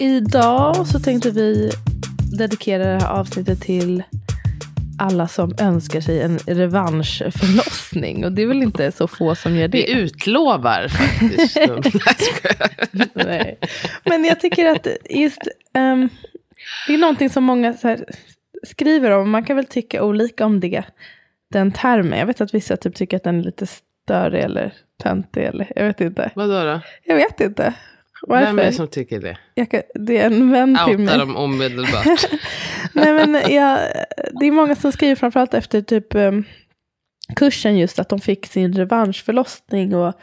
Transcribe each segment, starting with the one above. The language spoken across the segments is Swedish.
Idag så tänkte vi dedikera det här avsnittet till alla som önskar sig en revanschförlossning. Och det är väl inte så få som gör det. Vi utlovar faktiskt. Nej. Men jag tycker att just ehm, det är någonting som många här, skriver om. Man kan väl tycka olika om det. Den termen. Jag vet att vissa typ tycker att den är lite större eller töntig. Eller, jag vet inte. Vadå då? Jag vet inte. Varför? Vem är det som tycker det? Kan, det är en vän till mig. Outa dem omedelbart. Nej, men jag, det är många som skriver framförallt efter typ um, kursen just att de fick sin revanschförlossning och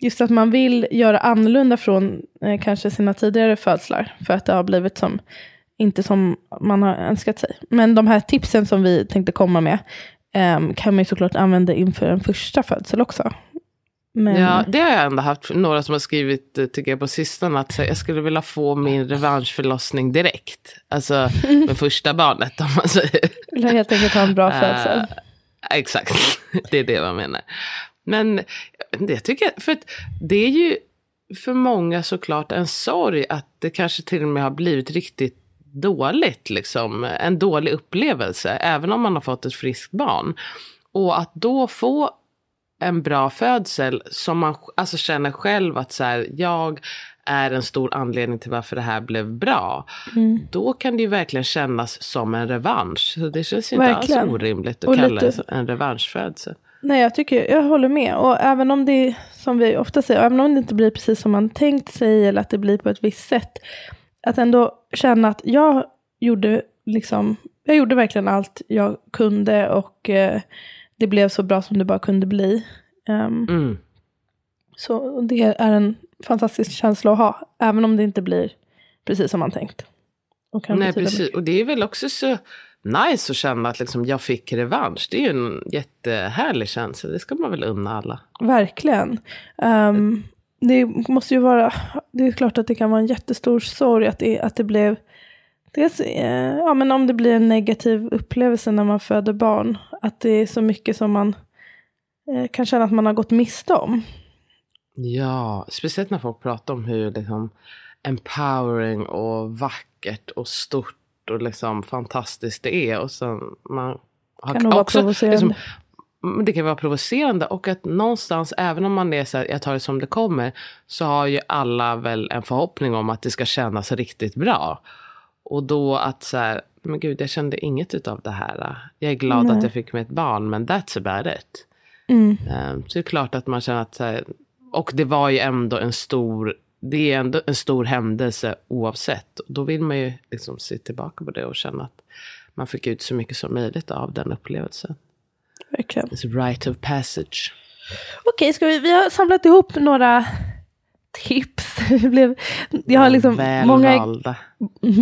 just att man vill göra annorlunda från eh, kanske sina tidigare födslar för att det har blivit som inte som man har önskat sig. Men de här tipsen som vi tänkte komma med um, kan man ju såklart använda inför en första födsel också. Men, Ja, det har jag ändå haft några som har skrivit, eh, tycker jag, på sistone, att jag skulle vilja få min revanschförlossning direkt. Alltså med första barnet, om man säger. vill helt enkelt ha en bra födsel. Eh, exakt, det är det man menar. Men det tycker jag, för det är ju för många såklart en sorg att det kanske till och med har blivit riktigt dåligt, liksom. En dålig upplevelse, även om man har fått ett friskt barn. Och att då få en bra födsel som man alltså känner själv att så här, jag är en stor anledning till varför det här blev bra. Mm. Då kan det ju verkligen kännas som en revansch. Så det känns ju inte Verkligen. alls orimligt att Och kalla lite- det en revanschfödsel. Nej, jag tycker, jag håller med. Och även om det, som vi ofta säger, även om det inte blir precis som man tänkt sig eller att det blir på ett visst sätt, att ändå känna att jag gjorde liksom, jag gjorde verkligen allt jag kunde och eh, det blev så bra som det bara kunde bli. Ehm, Mm. Så det är en fantastisk känsla att ha, även om det inte blir precis som man tänkt. Och Nej, precis. mycket. Och det är väl också så nice att känna att liksom jag fick revansch. Det är ju en jättehärlig känsla. Det ska man väl unna alla. Verkligen. Ehm, det måste ju vara, det är klart att det kan vara en jättestor sorg att det, att det blev, dels, eh, ja men om det blir en negativ upplevelse när man föder barn, att det är så mycket som man eh, kan känna att man har gått miste om. Ja, speciellt när folk pratar om hur liksom empowering och vackert och stort och liksom fantastiskt det är. Och sen man har Kan nog vara provocerande. liksom, mm, det kan vara provocerande och att någonstans, även om man är så här, jag tar det som det kommer, så har ju alla väl en förhoppning om att det ska kännas riktigt bra. Och då att så här, men gud, jag kände inget utav det här. Jag är glad Nej. att jag fick mig ett barn, men that's about it. Mm. Eh, Så det är klart att man känner att, så här, och det var ju ändå en stor, det är ändå en stor händelse oavsett. Då vill man ju liksom se tillbaka på det och känna att man fick ut så mycket som möjligt av den upplevelsen. Verkligen. It's a rite of passage. Okej, ska vi, vi har samlat ihop några tips. Det blev, jag har liksom många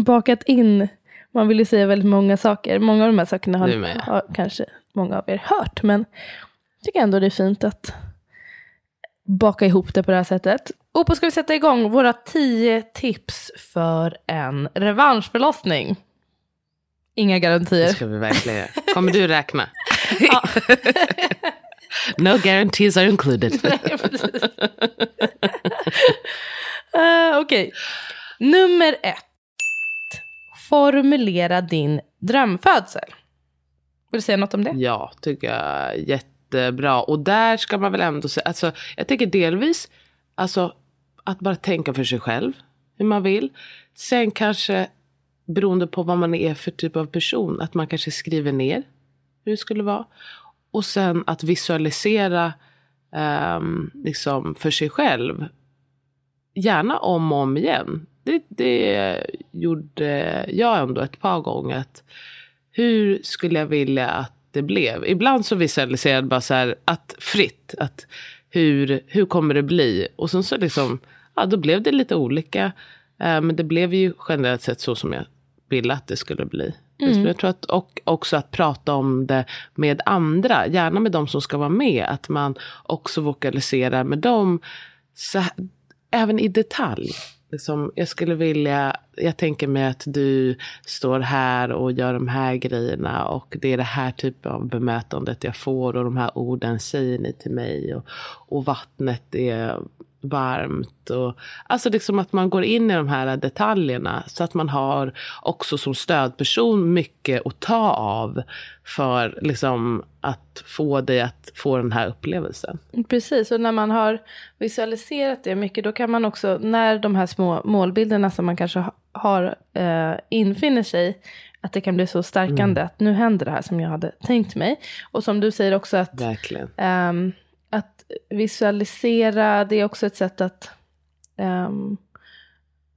bakat in, man vill ju säga väldigt många saker. Många av de här sakerna har, har kanske många av er hört, men jag tycker ändå det är fint att baka ihop det på det här sättet. Och på ska vi sätta igång våra tio tips för en revanschförlossning. Inga Det garantier. ska vi verkligen göra. Kommer du räkna? no guarantees are included. Uh, Okej. Nummer ett. Formulera din drömfödsel. Vill du säga något om det? ja, tycker jag jättebra. Och där ska man väl ändå säga, alltså jag tänker delvis, alltså att bara tänka för sig själv hur man vill. Sen kanske beroende på vad man är för typ av person, att man kanske skriver ner hur det skulle vara. Och sen att visualisera um, liksom för sig själv. Gärna om och om igen. Det, det gjorde jag ändå ett par gånger. Hur skulle jag vilja att det blev? Ibland så visualiserade jag bara så här att fritt. Att hur, hur kommer det bli? Och sen så liksom, ja då blev det lite olika. Uh, men det blev ju generellt sett så som jag ville att det skulle bli. Mm. Jag tror att, och också att prata om det med andra, gärna med de som ska vara med. Att man också vokaliserar med dem, så, även i detalj. Liksom, jag skulle vilja, jag tänker mig att du står här och gör de här grejerna och det är det här typen av bemötandet jag får och de här orden säger ni till mig och, och vattnet är varmt. Och, alltså liksom att man går in i de här detaljerna så att man har också som stödperson mycket att ta av för liksom att få dig att få den här upplevelsen. Precis, och när man har visualiserat det mycket då kan man också, när de här små målbilderna som man kanske har eh, infinner sig, att det kan bli så stärkande mm. att nu händer det här som jag hade tänkt mig. Och som du säger också att Verkligen. Um, att visualisera, det är också ett sätt att um,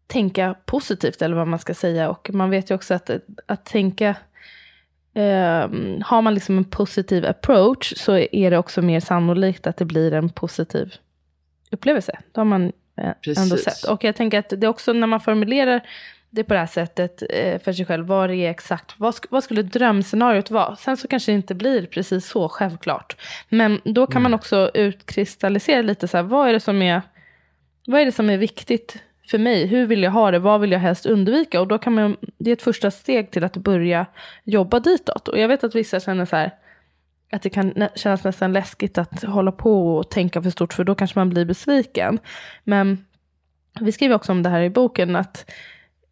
tänka positivt, eller vad man ska säga. Och man vet ju också att, att tänka, um, har man liksom en positiv approach så är det också mer sannolikt att det blir en positiv upplevelse. Det har man eh, ändå sett. Och jag tänker att det är också när man formulerar det på det här sättet eh, för sig själv. Vad det är exakt, vad, vad skulle drömscenariot vara? Sen så kanske det inte blir precis så självklart. Men då kan mm. man också utkristallisera lite så här, vad är det som är, vad är det som är viktigt för mig? Hur vill jag ha det? Vad vill jag helst undvika? Och då kan man, det är ett första steg till att börja jobba ditåt. Och jag vet att vissa känner så här, att det kan kännas nästan läskigt att hålla på och tänka för stort, för då kanske man blir besviken. Men vi skriver också om det här i boken, att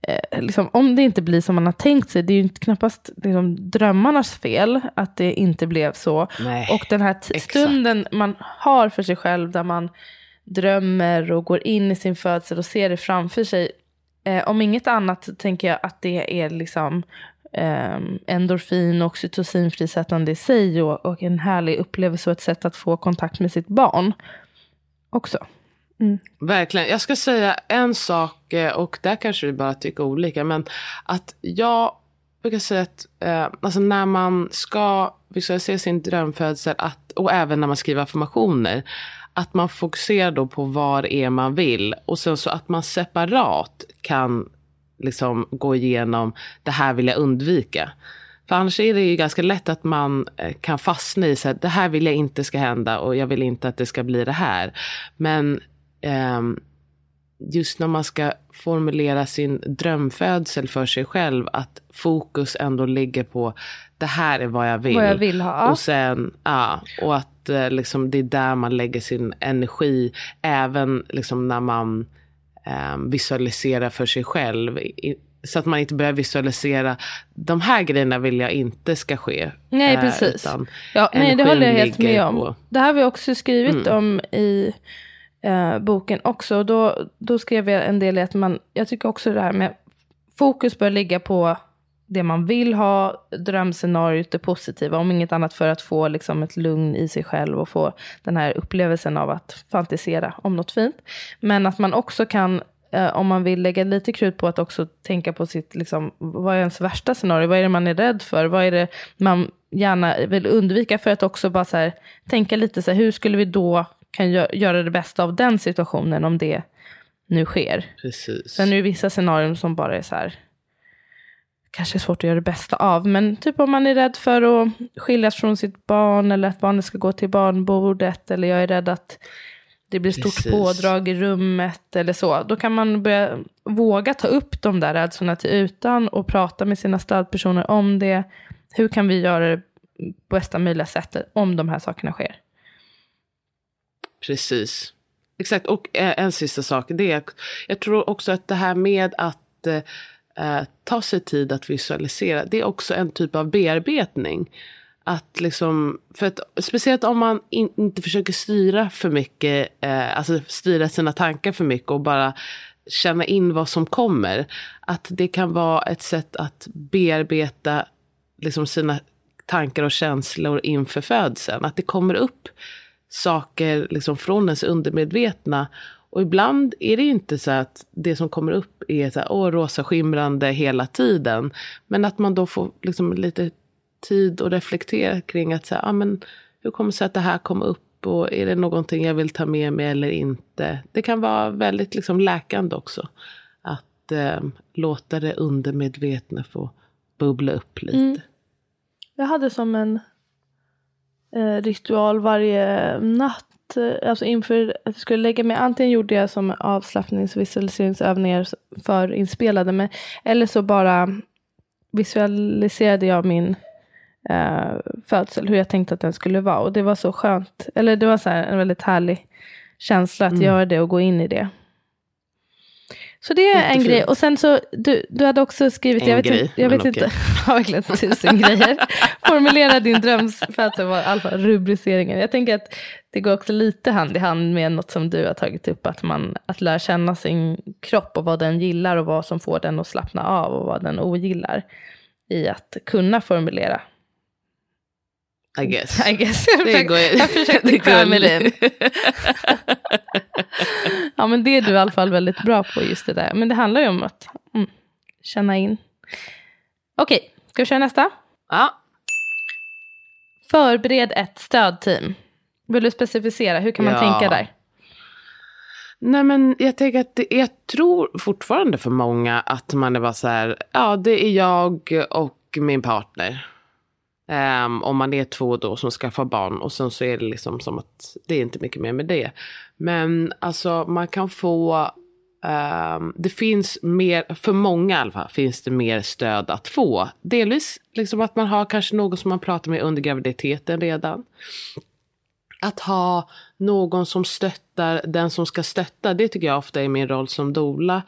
eh, liksom, om det inte blir som man har tänkt sig, det är ju knappast liksom, drömmarnas fel att det inte blev så. Nej, och den här stunden man har för sig själv där man drömmer och går in i sin födsel och ser det framför sig. Eh, om inget annat tänker jag att det är liksom eh, endorfin och oxytocinfrisättande i sig och, och en härlig upplevelse och ett sätt att få kontakt med sitt barn också. Mm. Verkligen. Jag ska säga en sak, eh, och där kanske vi bara tycker olika, men att jag brukar säga att eh, alltså när man ska visualisera sin drömfödsel, att, och även när man skriver affirmationer, att man fokuserar då på vad det är man vill och sen så att man separat kan liksom gå igenom det här vill jag undvika. För annars är det ju ganska lätt att man eh, kan fastna i så här, det här vill jag inte ska hända och jag vill inte att det ska bli det här. Men just när man ska formulera sin drömfödsel för sig själv, att fokus ändå ligger på det här är vad jag vill. Vad jag vill ha. Och, sen, ja, och att eh, liksom, det är där man lägger sin energi, även liksom, när man eh, visualiserar för sig själv. Så att man inte börjar visualisera, de här grejerna vill jag inte ska ske. Nej, eh, precis. ja, nej, det håller jag helt med om. På... Det här har vi också skrivit mm. om i eh, boken också. Då, då skrev jag en del i att man, jag tycker också det här med fokus bör ligga på det man vill ha, drömscenariot, det positiva, om inget annat för att få liksom ett lugn i sig själv och få den här upplevelsen av att fantisera om något fint. Men att man också kan, eh, om man vill lägga lite krut på att också tänka på sitt, liksom, vad är ens värsta scenario, vad är det man är rädd för, vad är det man gärna vill undvika för att också bara så här, tänka lite så här, hur skulle vi då kan gö göra det bästa av den situationen om det nu sker. Precis. Sen är det vissa scenarion som bara är så här, kanske är svårt att göra det bästa av. Men typ om man är rädd för att skiljas från sitt barn eller att barnet ska gå till barnbordet eller jag är rädd att det blir stort Precis. pådrag i rummet eller så. Då kan man börja våga ta upp de där rädslorna till utan och prata med sina stödpersoner om det. Hur kan vi göra det på bästa möjliga sättet om de här sakerna sker? Precis. Exakt, och eh, en sista sak. Det är, jag tror också att det här med att eh, eh, ta sig tid att visualisera, det är också en typ av bearbetning. Att liksom, för att, speciellt om man in, inte försöker styra för mycket, eh, alltså styra sina tankar för mycket och bara känna in vad som kommer. Att det kan vara ett sätt att bearbeta liksom sina tankar och känslor inför födseln. Att det kommer upp saker liksom från ens undermedvetna. Och ibland är det inte så att det som kommer upp är så här, åh, rosa skimrande hela tiden. Men att man då får liksom lite tid att reflektera kring att säga, ah, men hur kommer det sig att det här kom upp och är det någonting jag vill ta med mig eller inte? Det kan vara väldigt liksom läkande också. Att eh, låta det undermedvetna få bubbla upp lite. Mm. Jag hade som en ritual varje natt. Eh, alltså inför att jag skulle lägga mig. Antingen gjorde jag som avslappningsvisualiseringsövningar för inspelade mig. Eller så bara visualiserade jag min eh, födsel. Hur jag tänkte att den skulle vara. Och det var så skönt. Eller det var så en väldigt härlig känsla att mm. göra det och gå in i det. Så det är Jättefint. en grej. Och sen så, du, du hade också skrivit, en jag vet, grej, inte, jag vet inte, ja, verkligen tusen grejer. Formulera din drömsfödsel var i alla fall rubriceringen. Jag tänker att det går också lite hand i hand med något som du har tagit upp, att man att lära känna sin kropp och vad den gillar och vad som får den att slappna av och vad den ogillar. I att kunna formulera i guess. I guess. Det går, jag försökte klämma in. ja men det är du i alla fall väldigt bra på just det där. Men det handlar ju om att mm, känna in. Okej, okay, ska vi köra nästa? Ja. Förbered ett stödteam. Vill du specificera, hur kan man ja. tänka där? Nej men jag tänker att det, jag tror fortfarande för många att man är bara så här, ja det är jag och min partner. Um, om man är två då som skaffar barn och sen så är det liksom som att det är inte mycket mer med det. Men alltså man kan få, um, det finns mer, för många i alla fall, finns det mer stöd att få. Delvis liksom att man har kanske någon som man pratar med under graviditeten redan. Att ha någon som stöttar den som ska stötta, det tycker jag ofta är min roll som dola.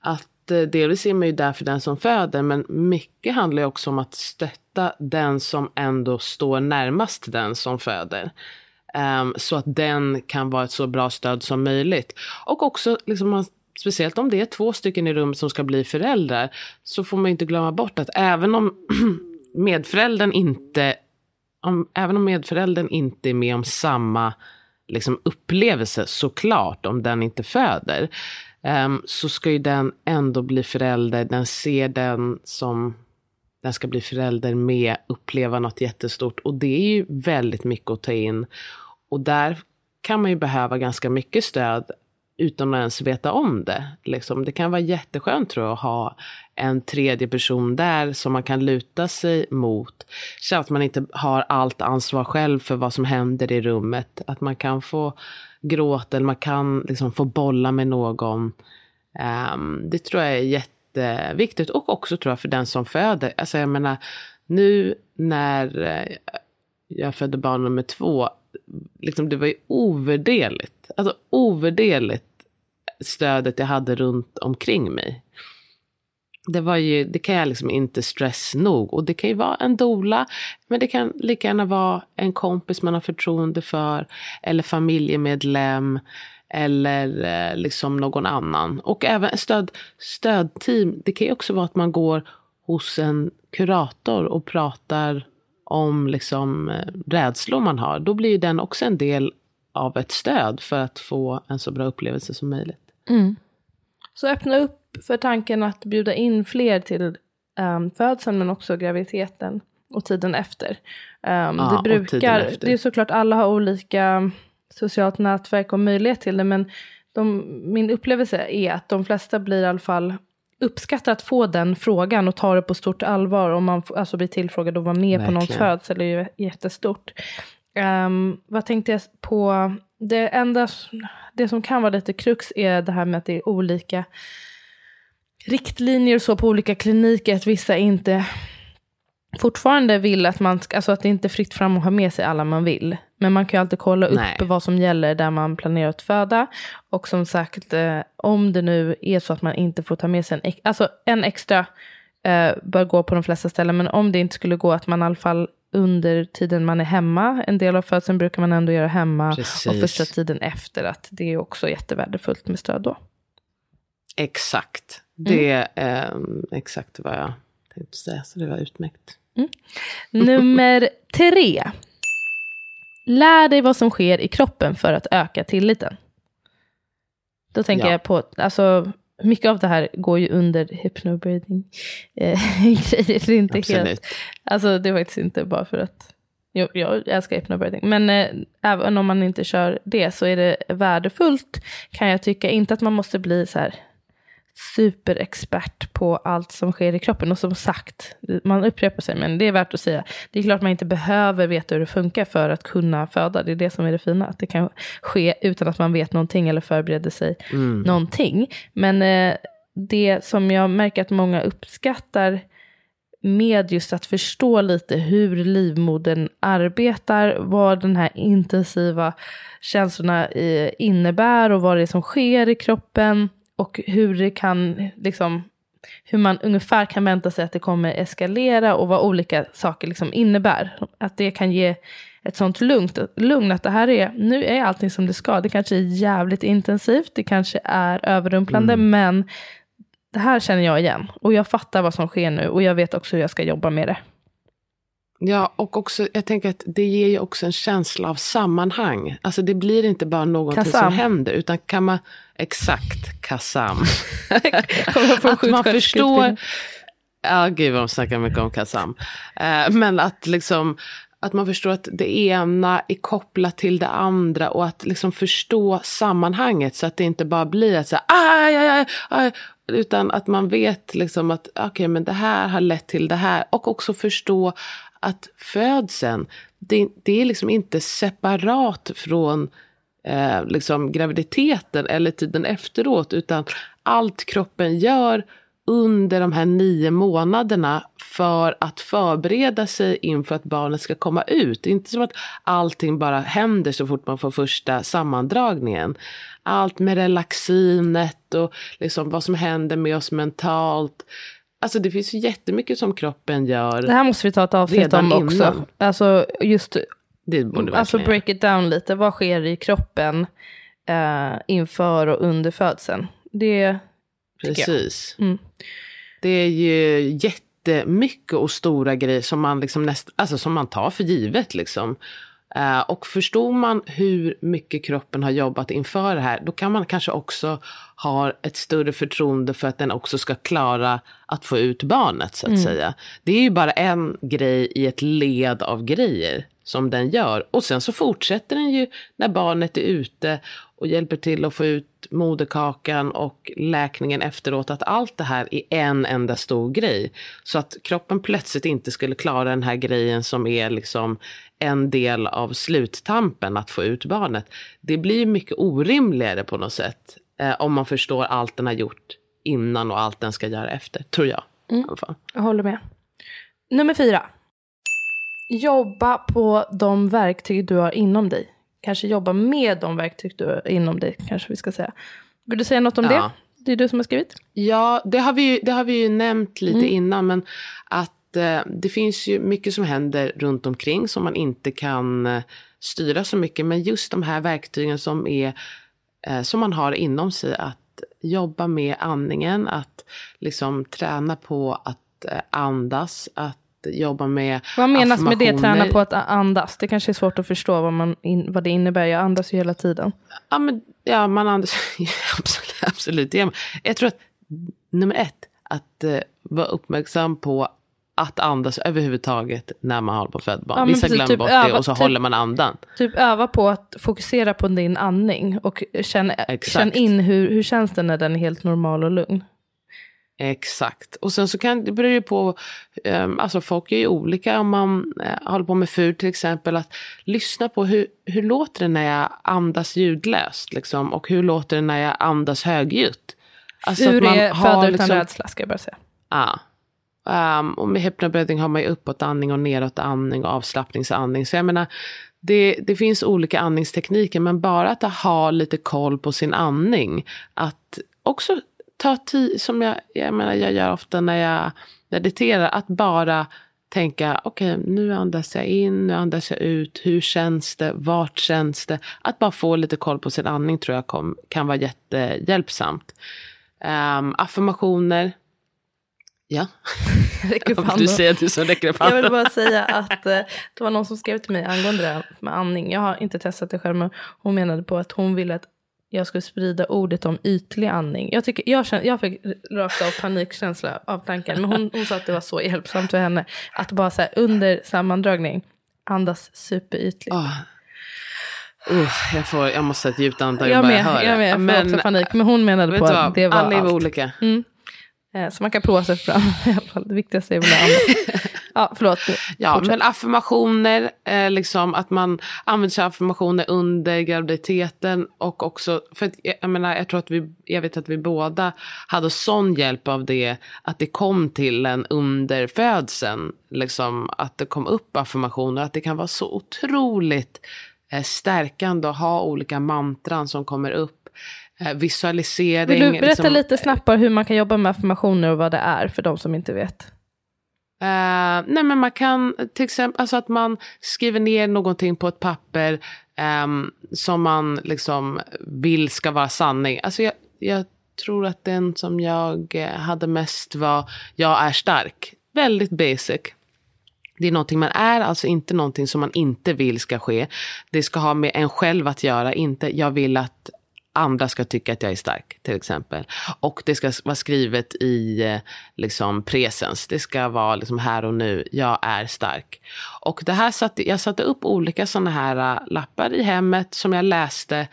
Att att eh, delvis är man ju där för den som föder, men mycket handlar ju också om att stötta den som ändå står närmast den som föder. Um, så att den kan vara ett så bra stöd som möjligt. Och också, liksom, speciellt om det är två stycken i rummet som ska bli föräldrar, så får man inte glömma bort att även om medföräldern inte, om, även om medföräldern inte är med om samma liksom, upplevelse, såklart, om den inte föder, um, så ska ju den ändå bli förälder. Den ser den som den ska bli förälder med, uppleva något jättestort. Och det är ju väldigt mycket att ta in. Och där kan man ju behöva ganska mycket stöd utan att ens veta om det. Liksom, det kan vara jätteskönt tror jag att ha en tredje person där som man kan luta sig mot. Så att man inte har allt ansvar själv för vad som händer i rummet. Att man kan få gråta eller man kan liksom få bolla med någon. Um, det tror jag är jätteviktigt och också tror jag för den som föder. Alltså jag menar, nu när eh, jag födde barn nummer två, liksom det var ju ovärderligt. Alltså ovärderligt stödet jag hade runt omkring mig det, var ju, det kan jag liksom inte stress nog. Och det kan ju vara en dola, men det kan lika gärna vara en kompis man har förtroende för, eller familjemedlem, eller eh, liksom någon annan. Och även stöd, stödteam, det kan ju också vara att man går hos en kurator och pratar om liksom eh, rädslor man har. Då blir ju den också en del av ett stöd för att få en så bra upplevelse som möjligt. Mm. Så öppna upp för tanken att bjuda in fler till um, födseln men också graviditeten och tiden efter. Um, ja, det brukar, efter. det är såklart alla har olika socialt nätverk och möjlighet till det men de, min upplevelse är att de flesta blir i alla fall uppskattar att få den frågan och ta det på stort allvar. Om man alltså blir tillfrågad och vara med Verkligen. på någons födsel är ju jättestort. Um, vad tänkte jag på? Det enda, det som kan vara lite krux är det här med att det är olika riktlinjer och så på olika kliniker att vissa inte fortfarande vill att man ska, alltså att det inte är fritt fram att ha med sig alla man vill. Men man kan ju alltid kolla upp Nej. vad som gäller där man planerar att föda. Och som sagt, eh, om det nu är så att man inte får ta med sig en, alltså en extra eh, bör gå på de flesta ställen. Men om det inte skulle gå att man i alla fall under tiden man är hemma. En del av födseln brukar man ändå göra hemma. Precis. Och första tiden efter att det är också jättevärdefullt med stöd då. Exakt. Det är eh, exakt vad jag tänkte säga. Så det var utmärkt. Nummer tre. Lär dig vad som sker i kroppen för att öka tilliten. Då tänker Ja. jag på, alltså mycket av det här går ju under hypnobreathing eh, grejer. Är inte helt, Absolut. alltså det är faktiskt inte bara för att jag, jag älskar hypnobreathing. Men eh, även om man inte kör det så är det värdefullt kan jag tycka. Inte att man måste bli så här superexpert på allt som sker i kroppen. Och som sagt, man upprepar sig, men det är värt att säga. Det är klart man inte behöver veta hur det funkar för att kunna föda. Det är det som är det fina. Att det kan ske utan att man vet någonting eller förbereder sig någonting. Men eh, det som jag märker att många uppskattar med just att förstå lite hur livmodern arbetar, vad den här intensiva känslorna eh, innebär och vad det är som sker i kroppen och hur det kan, liksom, hur man ungefär kan vänta sig att det kommer eskalera och vad olika saker liksom innebär. Att det kan ge ett sånt lugnt, lugn att det här är, nu är allting som det ska. Det kanske är jävligt intensivt, det kanske är överrumplande, men det här känner jag igen. Och jag fattar vad som sker nu och jag vet också hur jag ska jobba med det. Ja, och också, jag tänker att det ger ju också en känsla av sammanhang. Alltså det blir inte bara någonting som händer, utan kan man, exakt, från att man förstår, ja gud vad de snackar mycket om kasam. Eh, men att liksom, att man förstår att det ena är kopplat till det andra och att liksom förstå sammanhanget så att det inte bara blir att så här, aj, aj, aj, aj, utan att man vet liksom att okej, men det här har lett till det här. Och också förstå att födseln, det, det är liksom inte separat från eh, liksom graviditeten eller tiden efteråt, utan allt kroppen gör under de här nio månaderna för att förbereda sig inför att barnet ska komma ut. Det är inte som att allting bara händer så fort man får första sammandragningen. Allt med relaxinet och liksom vad som händer med oss mentalt. Alltså det finns ju jättemycket som kroppen gör. Det här måste vi ta ett avsnitt om också. innan. Alltså just, Det borde alltså break it down lite. Vad sker i kroppen eh, inför och under födseln? Det. Precis. Mm. Det är ju jättemycket och stora grejer som man, liksom näst, alltså som man tar för givet. Liksom. Eh, och förstår man hur mycket kroppen har jobbat inför det här, då kan man kanske också ha ett större förtroende för att den också ska klara att få ut barnet, så att säga. Det är ju bara en grej i ett led av grejer som den gör. Och sen så fortsätter den ju när barnet är ute och hjälper till att få ut moderkakan och läkningen efteråt. Att allt det här är en enda stor grej. Så att kroppen plötsligt inte skulle klara den här grejen som är liksom en del av sluttampen, att få ut barnet. Det blir mycket orimligare på något sätt. Eh, om man förstår allt den har gjort innan och allt den ska göra efter, tror jag. Fall. jag håller med. Nummer fyra. Jobba på de verktyg du har inom dig. Kanske jobba med de verktyg du har inom dig, kanske vi ska säga. Vill du säga något om Ja. det? Det är du som har skrivit. Ja, det har vi ju, det har vi ju nämnt lite Mm. innan, men att eh, det finns ju mycket som händer runt omkring som man inte kan eh, styra så mycket. Men just de här verktygen som, är, eh, som man har inom sig, att jobba med andningen, att liksom träna på att eh, andas, att jobba med Vad menas med det, träna på att andas? Det kanske är svårt att förstå vad, man in, vad det innebär. Jag andas ju hela tiden. Ja, men, ja man andas. absolut, absolut. man. Jag tror att nummer ett, att eh, vara uppmärksam på att andas överhuvudtaget när man håller på att föda barn. Ja, Vissa precis, glömmer typ bort öva- det och så typ- håller man andan. Typ öva på att fokusera på din andning och känn, känn in hur, hur känns det när den är helt normal och lugn. Exakt. Och sen så kan det beror ju på, um, alltså folk är ju olika om man uh, håller på med FUR till exempel, att lyssna på hur, hur låter det när jag andas ljudlöst liksom, och hur låter det när jag andas högljutt. Alltså man är har föda utan liksom- rädsla, ska jag bara säga. Ja. Um, och med hypnobreathing har man ju uppåtandning och nedåtandning och avslappningsandning. Så jag menar, det, det finns olika andningstekniker, men bara att ha lite koll på sin andning. Att också ta tid, som jag, jag menar, jag gör ofta när jag mediterar, att bara tänka, okej okay, nu andas jag in, nu andas jag ut, hur känns det, vart känns det? Att bara få lite koll på sin andning tror jag kom, kan vara jättehjälpsamt. Um, affirmationer, Ja. du säger att du som räcker upp handen. Jag vill bara säga att eh, det var någon som skrev till mig angående det här med andning. Jag har inte testat det själv men hon menade på att hon ville att jag skulle sprida ordet om ytlig andning. Jag, tycker, jag, känner, jag fick rakt av panikkänsla av tanken. Men hon, hon sa att det var så hjälpsamt för henne. Att bara så här, under sammandragning andas superytligt. Oh. Uh, jag, får, jag måste säga ett djupt andetag jag, med, jag, jag med, jag får men, också panik. Men hon menade på att det var Alla är olika. Mm. Eh, så man kan prova sig fram i alla fall. Det viktigaste är väl att Ja, förlåt. Ja, men affirmationer, eh, liksom att man använder sig av affirmationer under graviditeten och också, för att, jag menar, jag tror att vi, jag vet att vi båda hade sån hjälp av det, att det kom till en under födseln, liksom att det kom upp affirmationer, att det kan vara så otroligt eh, stärkande att ha olika mantran som kommer upp Eh, visualisering. Vill du berätta liksom, lite snabbt hur man kan jobba med affirmationer och vad det är för de som inte vet? Uh, nej men man kan till exempel, alltså att man skriver ner någonting på ett papper um, som man liksom vill ska vara sanning. Alltså jag, jag tror att den som jag eh, hade mest var jag är stark. Väldigt basic. Det är någonting man är, alltså inte någonting som man inte vill ska ske. Det ska ha med en själv att göra, inte jag vill att andra ska tycka att jag är stark, till exempel. Och det ska vara skrivet i eh, liksom, presens. Det ska vara liksom, här och nu, jag är stark. Och det här satte, jag satte upp olika sådana här eh, lappar i hemmet som jag läste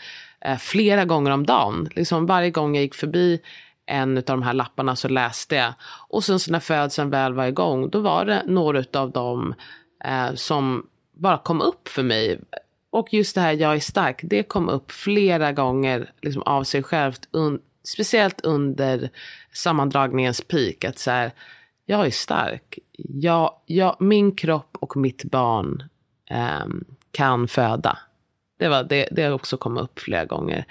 uh, flera gånger om dagen. Liksom, varje gång jag gick förbi en av de här lapparna så läste jag. Och sen så när födseln väl var igång, då var det några av dem uh, som bara kom upp för mig och just det här jag är stark, det kom upp flera gånger liksom, av sig självt. Un, speciellt under sammandragningens peak. Att så här, jag är stark. Jag, jag, min kropp och mitt barn um, kan föda. Det, har det, det har också kommit upp flera gånger.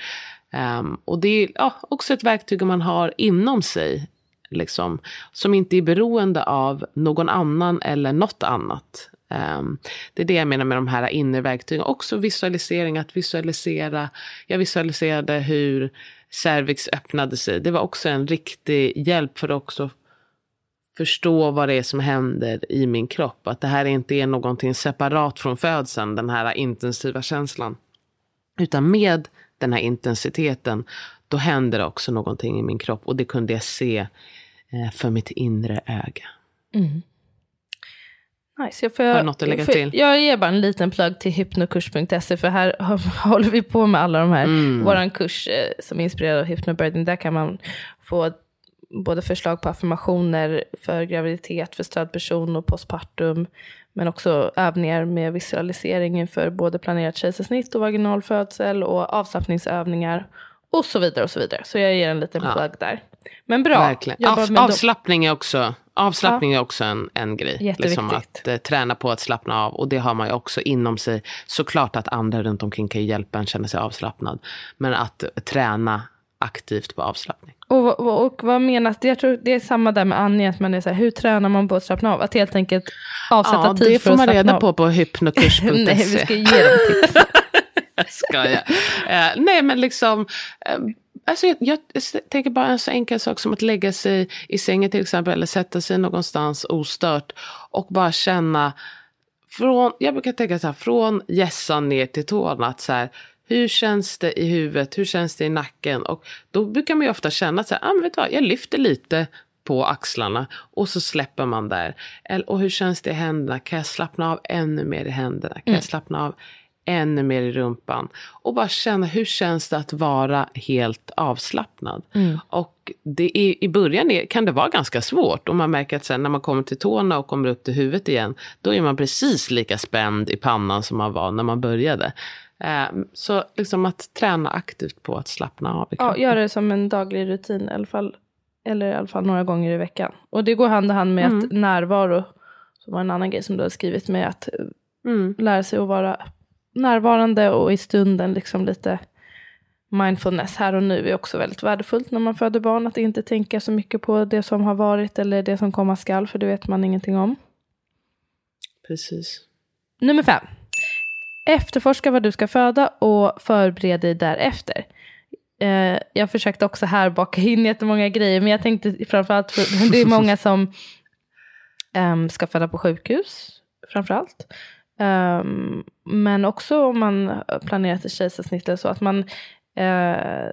Um, och det är ja, också ett verktyg man har inom sig. Liksom, som inte är beroende av någon annan eller något annat. Um, det är det jag menar med de här inre verktygen. Också visualisering, att visualisera. Jag visualiserade hur cervix öppnade sig. Det var också en riktig hjälp för att också förstå vad det är som händer i min kropp. Att det här inte är någonting separat från födseln, den här intensiva känslan. Utan med den här intensiteten, då händer det också någonting i min kropp. Och det kunde jag se eh, för mitt inre öga. Mm. Nice. Jag, får, Har du något att lägga till? Jag ger bara en liten plugg till hypnokurs.se för här håller vi på med alla de här. Mm. Vår kurs eh, som är inspirerad av hypnobirthing, där kan man få både förslag på affirmationer för graviditet, för stödperson och postpartum. Men också övningar med visualisering inför både planerat kejsarsnitt och vaginal födsel och avslappningsövningar och så vidare och så vidare. Så jag ger en liten ja. plugg där. Men bra. Av, avslappning är också, avslappning ja. är också en, en grej. Liksom att eh, träna på att slappna av. Och det har man ju också inom sig. Såklart att andra runt omkring kan hjälpa en känna sig avslappnad. Men att träna aktivt på avslappning. Och, och, och vad menas, jag tror det är samma där med Anja, att man är så här, hur tränar man på att slappna av? Att helt enkelt avsätta ja, tid för att slappna av. det får man reda på på hypnokurs.se. Nej, vi ska ge dem tips. Skojar. Uh, nej, men liksom. Uh, Alltså jag, jag, tänker bara en så enkel sak som att lägga sig i sängen till exempel. Eller sätta sig någonstans ostört. Och bara känna. Från, jag brukar tänka så här. Från gässan ner till tårna. Att så här, hur känns det i huvudet? Hur känns det i nacken? Och då brukar man ju ofta känna att ah, vet du vad, jag lyfter lite på axlarna och så släpper man där. och hur känns det i händerna? Kan jag slappna av ännu mer i händerna? Kan mm. jag slappna av ännu mer i rumpan. Och bara känna hur känns det att vara helt avslappnad. Mm. Och det är, i början är, kan det vara ganska svårt. Och man märker att sen när man kommer till tårna och kommer upp till huvudet igen. Då är man precis lika spänd i pannan som man var när man började. Eh, så liksom att träna aktivt på att slappna av. Ja, göra det som en daglig rutin i alla fall. Eller i alla fall några gånger i veckan. Och det går hand i hand med mm. att närvaro, som var en annan grej som du har skrivit med, att mm. lära sig att vara närvarande och i stunden liksom lite mindfulness här och nu är också väldigt värdefullt när man föder barn. Att inte tänka så mycket på det som har varit eller det som komma skall, för det vet man ingenting om. Precis. Nummer fem. Efterforska vad du ska föda och förbered dig därefter. Eh, jag försökte också här baka in jättemånga grejer, men jag tänkte framförallt, för, det är många som um, ska föda på sjukhus, framförallt. Um, men också om man planerar till kejsarsnitt eller så, att man uh,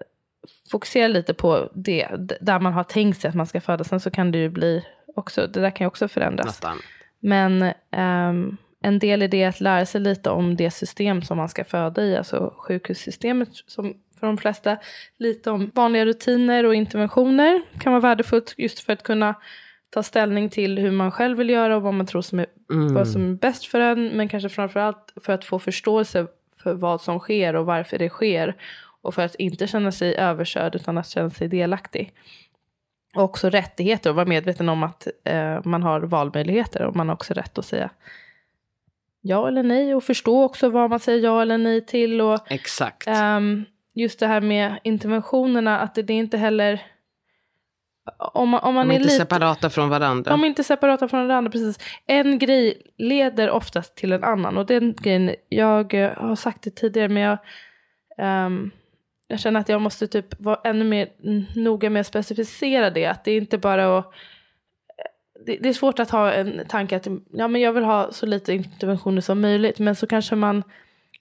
fokuserar lite på det, där man har tänkt sig att man ska föda. Sen så kan det ju bli också, det där kan ju också förändras. Nästan. Men um, en del i det är att lära sig lite om det system som man ska föda i, alltså sjukhussystemet som för de flesta. Lite om vanliga rutiner och interventioner kan vara värdefullt just för att kunna ta ställning till hur man själv vill göra och vad man tror som är, mm. vad som är bäst för en. Men kanske framförallt för att få förståelse för vad som sker och varför det sker. Och för att inte känna sig överkörd utan att känna sig delaktig. Och också rättigheter och vara medveten om att eh, man har valmöjligheter och man har också rätt att säga ja eller nej och förstå också vad man säger ja eller nej till. Och, Exakt. Um, just det här med interventionerna, att det, det är inte heller... Om man, om man De är, är inte lite, separata från varandra. De är inte separata från varandra, precis. En grej leder oftast till en annan. Och den grejen, jag eh, har sagt det tidigare, men jag, um, jag känner att jag måste typ vara ännu mer noga med att specificera det. Att det är inte bara att det, det, är svårt att ha en tanke att ja, men jag vill ha så lite interventioner som möjligt. Men så kanske man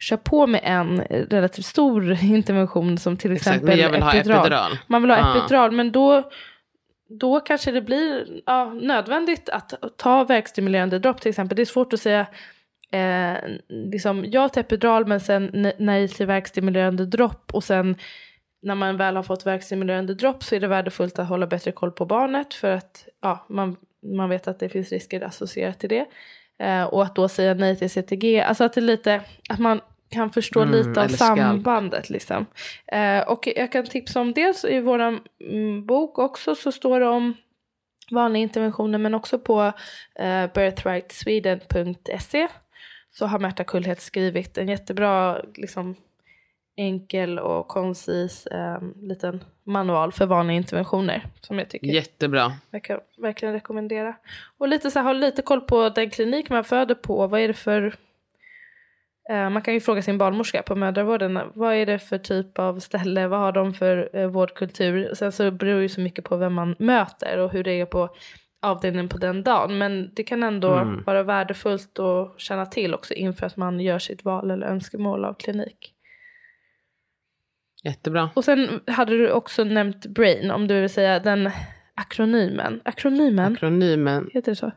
kör på med en relativt stor intervention som till exempel Exakt, epidural. Epidural. Man vill ha ah. epidural men då, då kanske det blir ja, nödvändigt att ta verkstimulerande dropp till exempel. Det är svårt att säga eh, liksom, ja till epidural men sen nej till verkstimulerande dropp och sen när man väl har fått verkstimulerande dropp så är det värdefullt att hålla bättre koll på barnet för att ja, man, man vet att det finns risker associerat till det. Eh, och att då säga nej till CTG, alltså att det är lite, att man kan förstå mm, lite av sambandet. Liksom. Eh, och jag kan tipsa om dels i vår mm, bok också så står det om vanliga interventioner men också på eh, birthrightsweden.se så har Märta Kullhet skrivit en jättebra liksom, enkel och koncis eh, liten manual för vanliga interventioner. Som jag tycker Jättebra. Jag kan verkligen rekommendera. Och lite så här, ha lite koll på den klinik man föder på. Vad är det för... Eh, man kan ju fråga sin barnmorska på mödravården. Vad är det för typ av ställe? Vad har de för eh, vårdkultur? Sen så beror det ju så mycket på vem man möter och hur det är på avdelningen på den dagen. Men det kan ändå mm. vara värdefullt att känna till också inför att man gör sitt val eller önskemål av klinik. Jättebra. Och sen hade du också nämnt brain, om du vill säga den akronymen. Akronymen? Akronymen. Heter det så?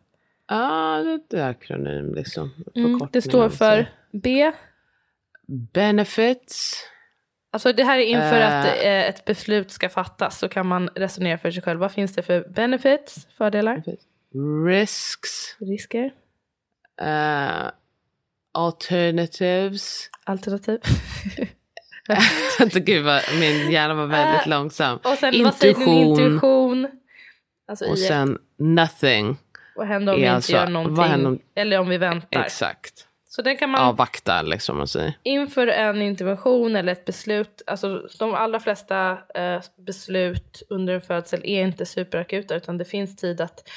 Ja, ah, det är akronym liksom. Mm, det står för B. Benefits. Alltså det här är inför uh, att eh, ett beslut ska fattas så kan man resonera för sig själv. Vad finns det för benefits, fördelar? Risks. Risker. Uh, alternatives. Alternativ. Gud vad, min hjärna var väldigt uh, långsam. Och sen intuition. vad säger din intuition? Alltså och sen nothing. Vad händer om vi alltså, inte gör någonting? Om, eller om vi väntar? Exakt. Så det kan man... Avvakta liksom man säger. Inför en intervention eller ett beslut. Alltså de allra flesta eh, beslut under en födsel är inte superakuta. Utan det finns tid att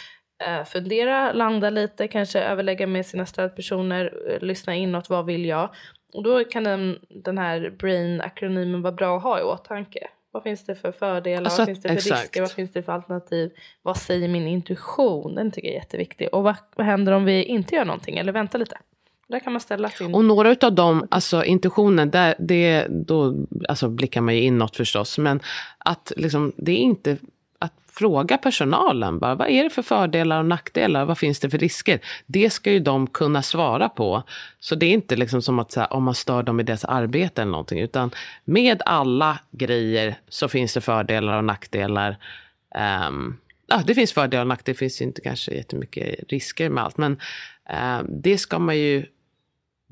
eh, fundera, landa lite, kanske överlägga med sina stödpersoner, eh, lyssna inåt, vad vill jag? Och då kan den, den här brain-akronymen vara bra att ha i åtanke. Vad finns det för fördelar, alltså, vad finns det för exakt. risker, vad finns det för alternativ? Vad säger min intuition? Den tycker jag är jätteviktig. Och vad, vad händer om vi inte gör någonting eller väntar lite? Där kan man ställa sin... Och några av dem, alltså intuitionen, där, det, då alltså, blickar man ju inåt förstås. Men att liksom, det är inte att fråga personalen bara, vad är det för fördelar och nackdelar, vad finns det för risker? Det ska ju de kunna svara på. Så det är inte liksom som att här, om man stör dem i deras arbete eller någonting, utan med alla grejer så finns det fördelar och nackdelar. Um, ja, det finns fördelar och nackdelar, det finns inte kanske jättemycket risker med allt, men uh, det ska man ju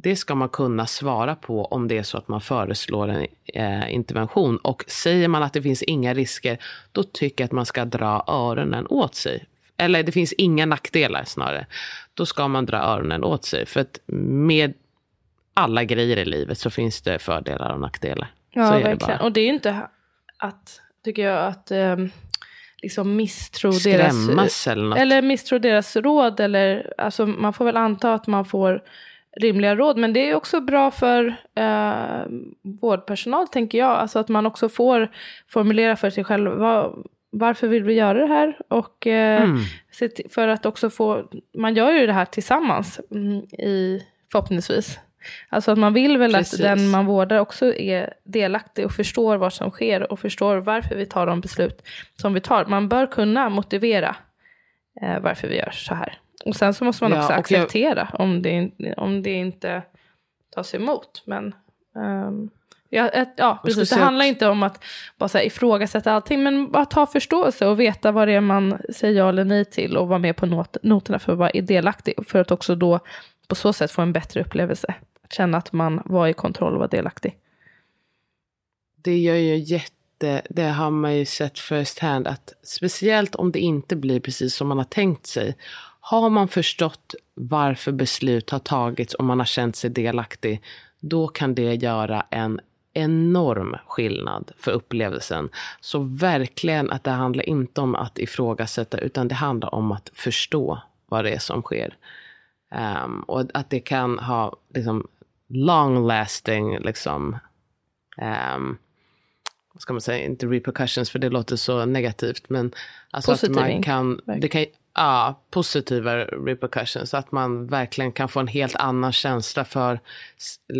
det ska man kunna svara på om det är så att man föreslår en eh, intervention. Och säger man att det finns inga risker, då tycker jag att man ska dra öronen åt sig. Eller det finns inga nackdelar snarare. Då ska man dra öronen åt sig. För att med alla grejer i livet så finns det fördelar och nackdelar. Ja, verkligen. Det och det är ju inte att, tycker jag, att um liksom misstro Skrämmas deras, eller något. eller misstro deras råd. Eller, alltså, man får väl anta att man får rimliga råd. Men det är också bra för eh, vårdpersonal tänker jag. Alltså att man också får formulera för sig själv. Vad, varför vill vi göra det här? Och eh, Mm. för att också få, man gör ju det här tillsammans mm, i, förhoppningsvis. Alltså att man vill väl Precis. att den man vårdar också är delaktig och förstår vad som sker och förstår varför vi tar de beslut som vi tar. Man bör kunna motivera eh, varför vi gör så här. Och sen så måste man Ja, också och jag- acceptera om, det, om det inte tas emot. Men ehm, ja, ett, ja, precis. Det handlar inte om att bara så här, ifrågasätta allting, men bara ta förståelse och veta vad det är man säger ja eller nej till och vara med på not noterna för att vara delaktig. För att också då på så sätt få en bättre upplevelse. Att känna att man var i kontroll och var delaktig. Det gör ju jätte, det har man ju sett first hand, att speciellt om det inte blir precis som man har tänkt sig. Har man förstått varför beslut har tagits och man har känt sig delaktig, då kan det göra en enorm skillnad för upplevelsen. Så verkligen att det handlar inte om att ifrågasätta, utan det handlar om att förstå vad det är som sker. Ehm, och att det kan ha liksom, long lasting liksom, ehm, vad ska man säga, inte repercussions för det låter så negativt, men alltså Positiv att man kan, det kan, ja, positiva repercussions, att man verkligen kan få en helt annan känsla för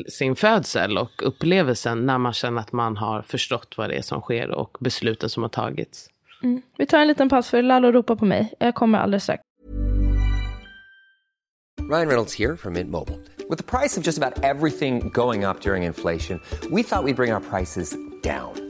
sin födsel och upplevelsen när man känner att man har förstått vad det är som sker och besluten som har tagits. Vi tar en liten paus för Lalo ropar på mig. Jag kommer alldeles strax. Ryan Reynolds here from Mint Mobile. With the price of just about everything going up during inflation, we thought we'd bring our prices down.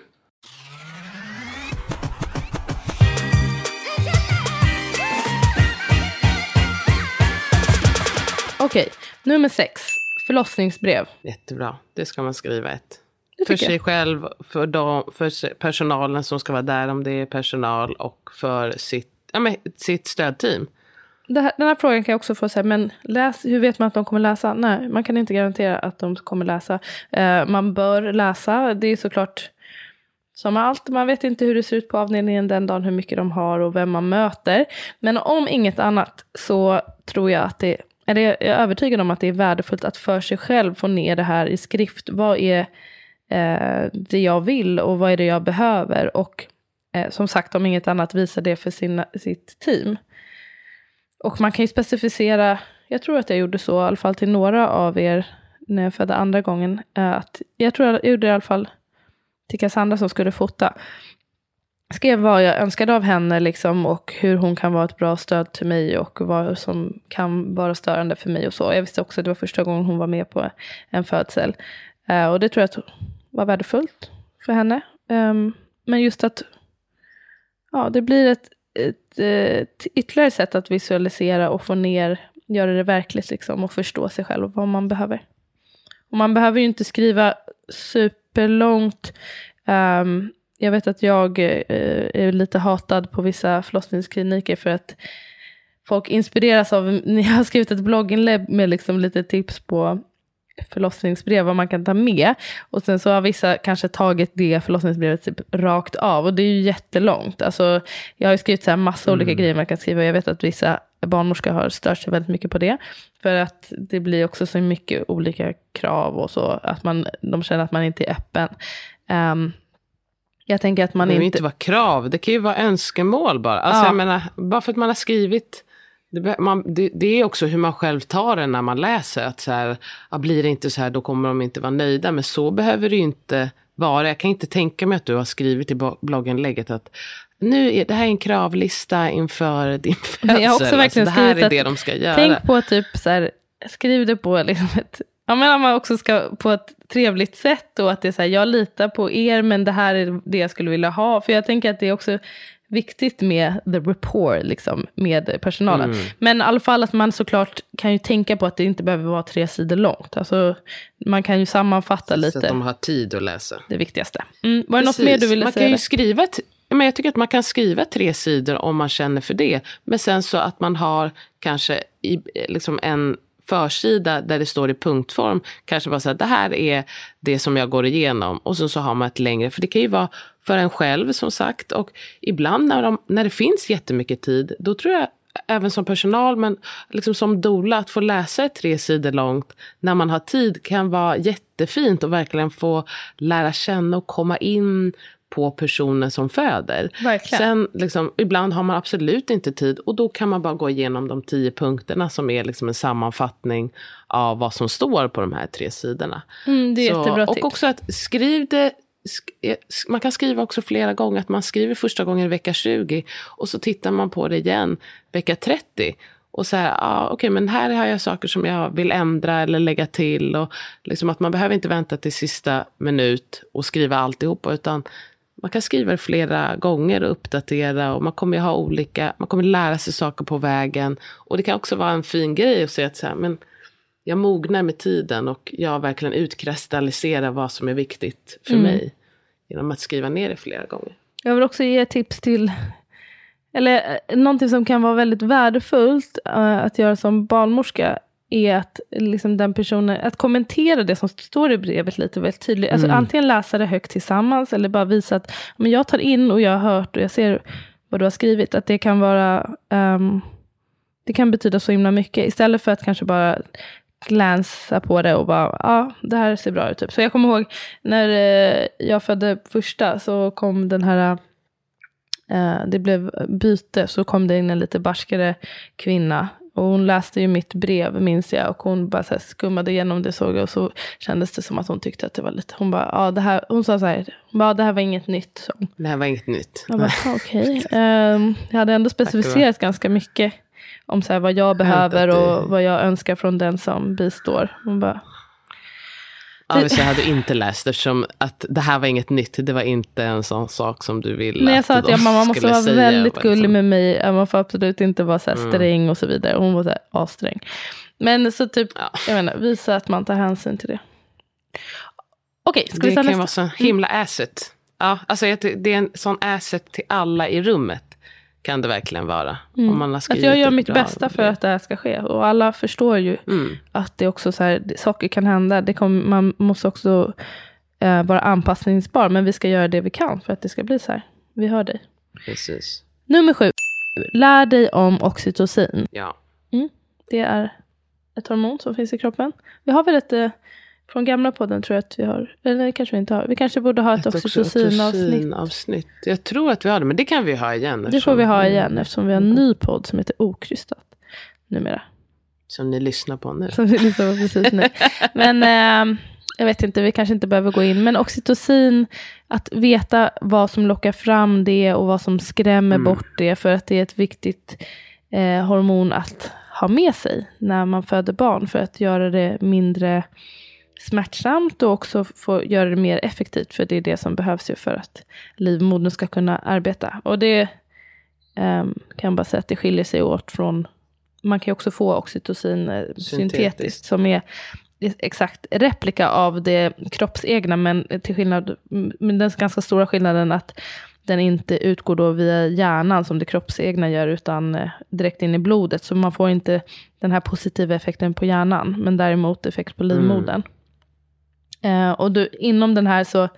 Okej, nummer sex. Förlossningsbrev. Jättebra, det ska man skriva ett. För sig jag. själv, för, dem, för personalen som ska vara där om det är personal och för sitt, ja, men, sitt stödteam. Här, den här frågan kan jag också få säga, men läs, hur vet man att de kommer läsa? Nej, man kan inte garantera att de kommer läsa. Eh, man bör läsa, det är såklart som allt, man vet inte hur det ser ut på avdelningen den dagen, hur mycket de har och vem man möter. Men om inget annat så tror jag att det, eller jag är övertygad om att det är värdefullt att för sig själv få ner det här i skrift. Vad är eh, det jag vill och vad är det jag behöver? Och eh, som sagt, om inget annat, visa det för sin, sitt team. Och man kan ju specificera, jag tror att jag gjorde så, i alla fall till några av er när jag födde andra gången. Eh, att jag tror jag gjorde det i alla fall till Cassandra som skulle fota. Skrev vad jag önskade av henne liksom, och hur hon kan vara ett bra stöd till mig och vad som kan vara störande för mig och så. Jag visste också att det var första gången hon var med på en födsel. Uh, och det tror jag var värdefullt för henne. Um, men just att ja, det blir ett, ett, ett ytterligare sätt att visualisera och få ner, göra det verkligt liksom, och förstå sig själv och vad man behöver. Och man behöver ju inte skriva superlångt. um, jag vet att jag eh, är lite hatad på vissa förlossningskliniker för att folk inspireras av, jag har skrivit ett blogginlägg med liksom lite tips på förlossningsbrev, vad man kan ta med. Och sen så har vissa kanske tagit det förlossningsbrevet typ rakt av. Och det är ju jättelångt. Alltså, jag har ju skrivit så här massa olika grejer man kan skriva. Jag vet att vissa barnmorskor har stört sig väldigt mycket på det. För att det blir också så mycket olika krav och så. Att man, de känner att man inte är öppen. Ehm, Jag tänker att man det inte... inte vara krav, det kan ju vara önskemål bara. Alltså Ja. jag menar, bara för att man har skrivit det, man, det, det är också hur man själv tar det när man läser. Att så här, ja, blir det inte så här, då kommer de inte vara nöjda. Men så behöver det ju inte vara. Jag kan inte tänka mig att du har skrivit i blogginlägget att nu är det här är en kravlista inför din födsel. Jag har också verkligen alltså, det här är det de ska göra. Tänk på typ så här, skriv det på liksom ett, ja men att man också ska på ett trevligt sätt och att det är så här, jag litar på er men det här är det jag skulle vilja ha. För jag tänker att det är också viktigt med the rapport liksom, med personalen. Mm. Men i alla fall att man såklart kan ju tänka på att det inte behöver vara tre sidor långt. Alltså, man kan ju sammanfatta Så att lite de har tid att läsa. det viktigaste. Mm. Var det något Precis. mer du ville man säga? Kan ju skriva men jag tycker att man kan skriva tre sidor om man känner för det. Men sen så att man har kanske i, liksom en försida där det står i punktform. Kanske bara så att det här är det som jag går igenom. Och sen så har man ett längre. För det kan ju vara för en själv som sagt. Och ibland när, de, när det finns jättemycket tid. Då tror jag även som personal men liksom som doula att få läsa ett tre sidor långt när man har tid kan vara jättefint och verkligen få lära känna och komma in på personen som föder. Verkligen. Sen liksom, ibland har man absolut inte tid och då kan man bara gå igenom de tio punkterna som är liksom en sammanfattning av vad som står på de här tre sidorna. Mm, det är jättebra och tips. också att skriv det eh, man kan skriva också flera gånger, att man skriver första gången vecka 20 och så tittar man på det igen vecka 30. Och så här, ah, okej men här har jag saker som jag vill ändra eller lägga till. Och liksom att man behöver inte vänta till sista minut och skriva alltihopa utan man kan skriva det flera gånger och uppdatera och man kommer ju ha olika, man kommer lära sig saker på vägen. Och det kan också vara en fin grej att säga att så här, men jag mognar med tiden och jag verkligen utkristalliserar vad som är viktigt för Mm. mig. Genom att skriva ner det flera gånger. Jag vill också ge tips till, eller eh, någonting som kan vara väldigt värdefullt eh, att göra som barnmorska är att liksom den personen, att kommentera det som står i brevet lite väldigt tydligt. Alltså antingen läsa det högt tillsammans eller bara visa att men jag tar in och jag har hört och jag ser vad du har skrivit. Att det kan vara, ehm, det kan betyda så himla mycket. Istället för att kanske bara glänsa på det och bara, ja, det här ser bra ut. Typ. Så jag kommer ihåg när eh, jag födde första så kom den här, eh, det blev byte, så kom det in en lite barskare kvinna. Och hon läste ju mitt brev, minns jag, och hon bara så skummade igenom det såg jag, och så kändes det som att hon tyckte att det var lite, hon bara, ja det här, hon sa så här, bara, det här var inget nytt. Så. Det här var inget nytt. Jag bara, okej. Ehm, jag hade ändå specificerat ganska mycket om så här, vad jag behöver och vad jag önskar från den som bistår. Hon bara, Ja, jag hade inte läst eftersom att det här var inget nytt. Det var inte en sån sak som du ville Men jag sa att jag, mamma måste vara väldigt Och gullig liksom- med mig. Man får absolut inte vara så Mm. sträng och så vidare. Hon var så här assträng. Men så typ, Ja. jag menar, visa att man tar hänsyn till det. Okej, ska vi Det ta kan nästa? vara så himla asset. Ja, alltså det är en sån asset till alla i rummet. Kan det verkligen vara. Om man har Att jag gör mitt bästa för att det här ska ske. Och alla förstår ju Mm. att det också så här, saker kan hända. Det kommer, man måste också eh, vara anpassningsbar. Men vi ska göra det vi kan för att det ska bli så här. Vi hör dig. Precis. Nummer sju. Lär dig om oxytocin. Ja. Det är ett hormon som finns i kroppen. Vi har väl ett, eh, från gamla podden tror jag att vi har, eller kanske vi inte har. Vi kanske borde ha ett, Ett oxytocinavsnitt. Jag tror att vi har det, men det kan vi ha igen. Det får vi ha igen eftersom vi har en ny podd som heter Okrystat numera. Som ni lyssnar på nu. Som vi lyssnar på precis nu. Men eh, jag vet inte, vi kanske inte behöver gå in. Men oxytocin, att veta vad som lockar fram det och vad som skrämmer Mm. bort det. För att det är ett viktigt eh, hormon att ha med sig när man föder barn. För att göra det mindre smärtsamt och också få göra det mer effektivt. För det är det som behövs ju för att livmodern ska kunna arbeta. Och det ehm, kan jag bara säga att det skiljer sig åt från man kan ju också få oxytocin eh, syntetiskt. Syntetiskt. som är exakt replika av det kroppsegna men till skillnad, men den ganska stora skillnaden att den inte utgår då via hjärnan som det kroppsegna gör utan eh, direkt in i blodet. Så man får inte den här positiva effekten på hjärnan men däremot effekt på livmodern. Eh, och du, inom den här så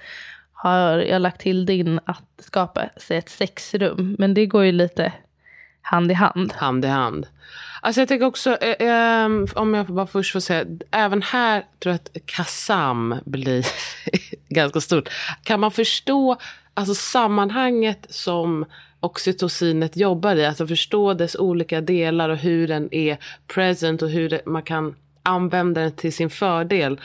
har jag lagt till din att skapa sig ett sexrum. Men det går ju lite hand i hand. Hand i hand. Alltså jag tänker också, eh, eh, om jag bara först får säga, även här tror jag att KASAM blir ganska stort. Kan man förstå alltså sammanhanget som oxytocinet jobbar i, alltså förstå dess olika delar och hur den är present och hur det, man kan använda den till sin fördel.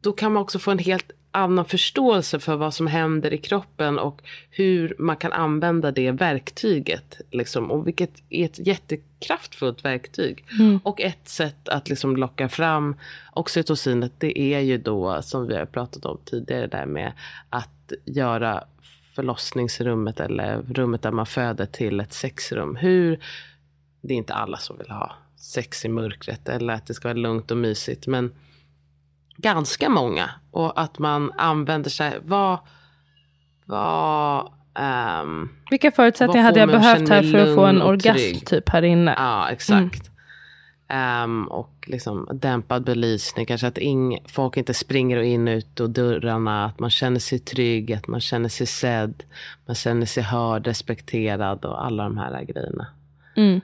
Då kan man också få en helt annan förståelse för vad som händer i kroppen och hur man kan använda det verktyget. Liksom, och vilket är ett jättekraftfullt verktyg. Mm. Och ett sätt att liksom locka fram oxytocinet det är ju då som vi har pratat om tidigare där med att göra förlossningsrummet eller rummet där man föder till ett sexrum. Hur, det är inte alla som vill ha sex i mörkret eller att det ska vara lugnt och mysigt. Men ganska många. Och att man använder sig, vad, vad, ehm, Vilka förutsättningar hade jag behövt här för att få en orgasm typ här inne? ja exakt. Ehm, och liksom dämpad belysning, kanske att ing, folk inte springer in och ut och dörrarna, att man känner sig trygg, att man känner sig sedd, man känner sig hörd, respekterad och alla de här grejerna. Mm.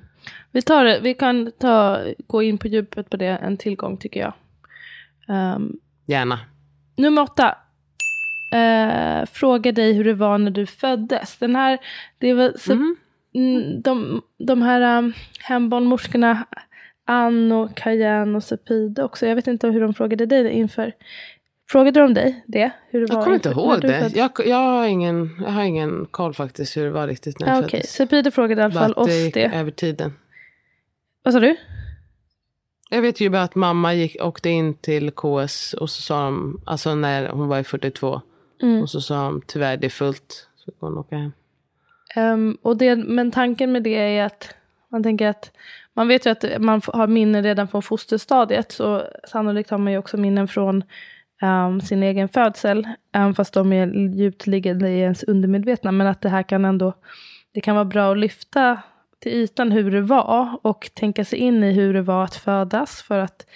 Vi, tar vi kan ta, gå in på djupet på det en tillgång tycker jag. Ehm, Gärna. nummer åtta. Uh, fråga dig hur det var när du föddes. Den här, det var så, mm, de, de här um, hembarnmorskorna, Ann och Kajan och Sepide också. Jag vet inte hur de frågade dig inför. Frågade de dig det? Hur det Jag var kommer inte ihåg det. föddes? Jag, jag, har ingen, jag har ingen koll faktiskt hur det var riktigt när jag Ah, Okej, föddes. Sepide frågade i alla fall att det oss gick det. över tiden. Vad sa du? Jag vet ju bara att mamma gick, åkte in till KS och så sa de, alltså när hon var i 42. Mm. Och så sa de tyvärr det är fullt. Så får hon åka hem. Ehm, och det, men tanken med det är att man tänker att man vet ju att man har minnen redan från fosterstadiet. Så sannolikt har man ju också minnen från ehm, sin egen födsel. Även fast de är djupt liggande i ens undermedvetna. Men att det här kan ändå, det kan vara bra att lyfta till ytan hur det var. Och tänka sig in i hur det var att födas. För att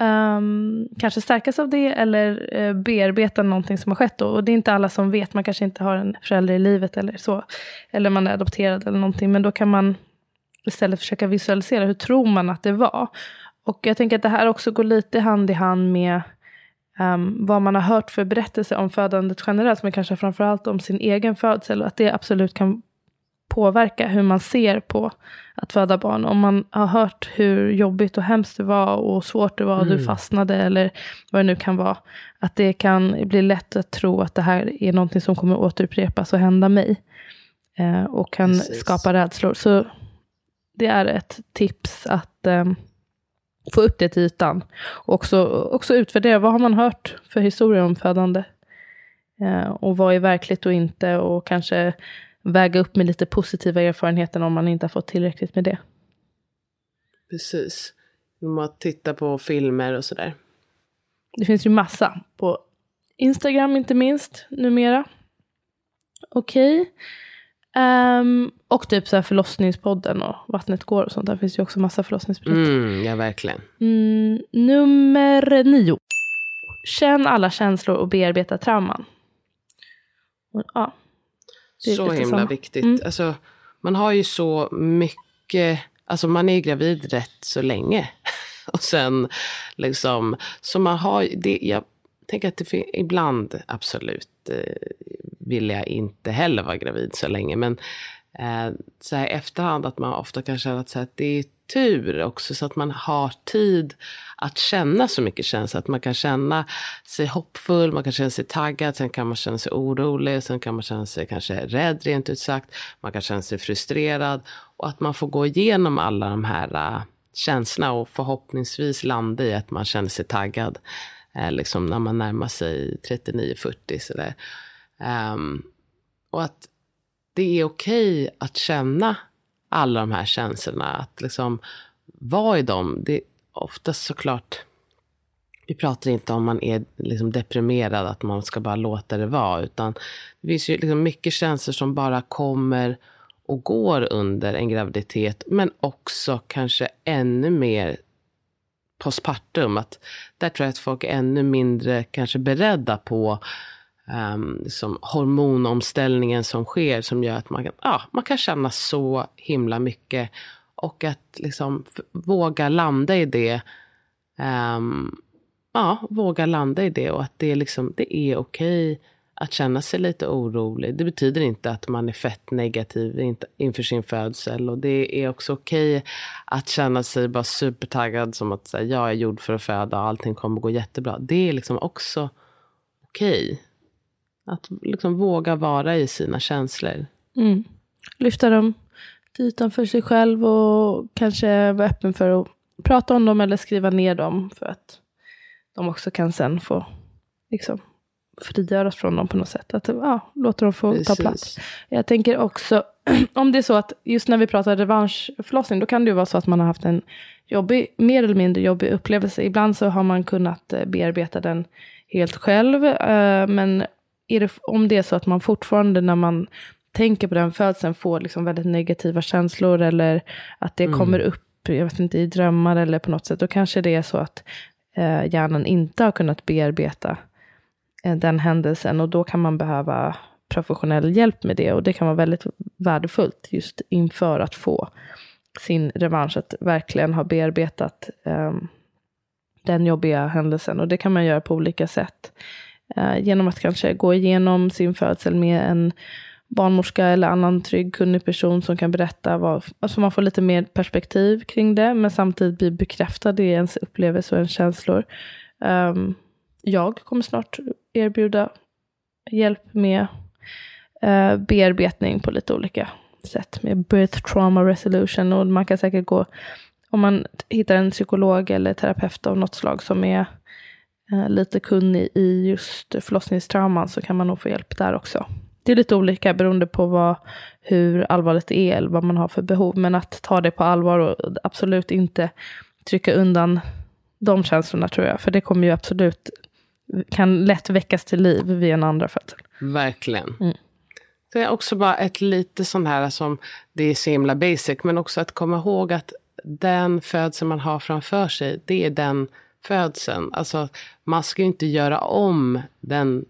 um, kanske stärkas av det eller uh, bearbeta någonting som har skett. Då. Och det är inte alla som vet, man kanske inte har en förälder i livet eller så. Eller man är adopterad eller någonting. Men då kan man istället försöka visualisera hur tror man att det var. Och jag tänker att det här också går lite hand i hand med um, vad man har hört för berättelser om födandet generellt. Men kanske framförallt om sin egen födsel. Och att det absolut kan påverka hur man ser på att föda barn. Om man har hört hur jobbigt och hemskt det var och svårt det var, och du fastnade eller vad det nu kan vara. Att det kan bli lätt att tro att det här är någonting som kommer återupprepas och hända mig. Eh, och kan Precis. skapa rädslor. Så det är ett tips att ehm, få upp det till ytan. Och också, också utvärdera, vad har man hört för historier om födande? Eh, och vad är verkligt och inte? Och kanske väga upp med lite positiva erfarenheter om man inte har fått tillräckligt med det. Precis. Genom att titta på filmer och sådär. Det finns ju massa på Instagram inte minst numera. Okej. Ehm, och typ så här förlossningspodden och Vattnet går och sånt. Där finns ju också massa förlossningsberättelser. Mm, ja, verkligen. Mm, nummer nio. Känn alla känslor och bearbeta trauman. Ja, Så himla samma. viktigt. Mm. Alltså, man har ju så mycket, alltså man är gravid rätt så länge. Och sen liksom, så man har, det, jag tänker att det ibland absolut eh, vill jag inte heller vara gravid så länge. Men eh, så här efterhand att man ofta kan känna att, så här, att det är struktur också så att man har tid att känna så mycket känslor. Att man kan känna sig hoppfull, man kan känna sig taggad, sen kan man känna sig orolig, sen kan man känna sig kanske rädd rent ut sagt. Man kan känna sig frustrerad och att man får gå igenom alla de här äh, känslorna och förhoppningsvis landa i att man känner sig taggad. Eh, liksom när man närmar sig 39-40 sådär. Ehm, och att det är okej att känna alla de här känslorna. Att liksom vara i dem. Det är oftast såklart, vi pratar inte om man är liksom deprimerad, att man ska bara låta det vara. Utan det finns ju liksom mycket känslor som bara kommer och går under en graviditet. Men också kanske ännu mer postpartum. Att där tror jag att folk är ännu mindre kanske beredda på um, som hormonomställningen som sker som gör att man kan, ja, man kan känna så himla mycket. Och att liksom våga landa i det. Um, ja, våga landa i det och att det, är liksom, det är okej att känna sig lite orolig. Det betyder inte att man är fett negativ inför sin födsel. Och det är också okej okay att känna sig bara supertaggad som att säga, jag är gjord för att föda och allting kommer gå jättebra. Det är liksom också okej. Okay. Att liksom våga vara i sina känslor. Mm. Lyfta dem till ytan för sig själv och kanske vara öppen för att prata om dem eller skriva ner dem. För att de också kan sen få liksom, frigöras från dem på något sätt. Att ja, låta dem få Precis. ta plats. Jag tänker också, om det är så att just när vi pratar revanschförlossning, då kan det ju vara så att man har haft en jobbig, mer eller mindre jobbig upplevelse. Ibland så har man kunnat eh, bearbeta den helt själv. Eh, men det, om det är så att man fortfarande när man tänker på den födseln får liksom väldigt negativa känslor eller att det mm. kommer upp jag vet inte, i drömmar eller på något sätt, då kanske det är så att eh, hjärnan inte har kunnat bearbeta eh, den händelsen och då kan man behöva professionell hjälp med det och det kan vara väldigt värdefullt just inför att få sin revansch, att verkligen ha bearbetat eh, den jobbiga händelsen och det kan man göra på olika sätt. Eh, genom att kanske gå igenom sin födsel med en barnmorska eller annan trygg, kunnig person som kan berätta. Vad, alltså man får lite mer perspektiv kring det, men samtidigt bli bekräftad i ens upplevelse och ens känslor. Um, jag kommer snart erbjuda hjälp med uh, bearbetning på lite olika sätt med birth trauma resolution och man kan säkert gå om man hittar en psykolog eller terapeut av något slag som är uh, lite kunnig i just förlossningstrauman så kan man nog få hjälp där också det är lite olika beroende på vad, hur allvarligt det är eller vad man har för behov. Men att ta det på allvar och absolut inte trycka undan de känslorna tror jag. För det kommer ju absolut, kan lätt väckas till liv vid en andra födsel. Verkligen. Mm. Det är också bara ett lite sånt här som, det är så himla basic, men också att komma ihåg att den födsel man har framför sig, det är den födseln. Alltså, man ska ju inte göra om den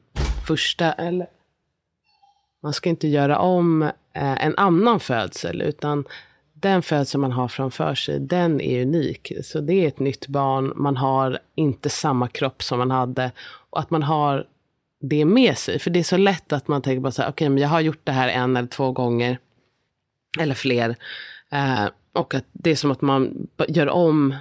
första, eller man ska inte göra om eh, en annan födsel, utan den födsel man har framför sig, den är unik. Så det är ett nytt barn, man har inte samma kropp som man hade. Och att man har det med sig. För det är så lätt att man tänker bara så här, okej, okay, men jag har gjort det här en eller två gånger. Eller fler. Eh, och att det är som att man gör om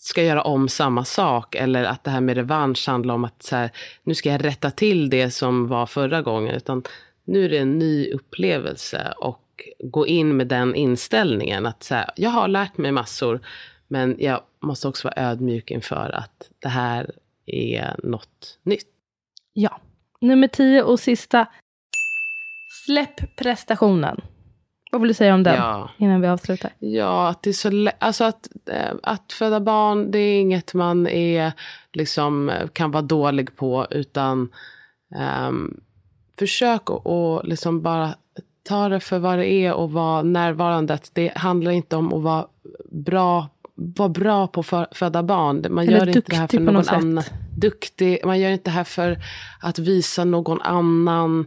ska göra om samma sak. Eller att det här med revansch handlar om att så här, nu ska jag rätta till det som var förra gången. Utan nu är det en ny upplevelse och gå in med den inställningen. Att så här, jag har lärt mig massor, men jag måste också vara ödmjuk inför att det här är något nytt. Ja. Nummer tio och sista. Släpp prestationen. Vad vill du säga om den ja. innan vi avslutar? Ja, att det är så alltså att, eh, att föda barn, det är inget man är, liksom, kan vara dålig på, utan um, försök att liksom bara ta det för vad det är och vara närvarande. Det handlar inte om att vara bra, vara bra på att föda barn. Man Eller gör inte det här för någon annan. Duktig. Man gör inte det här för att visa någon annan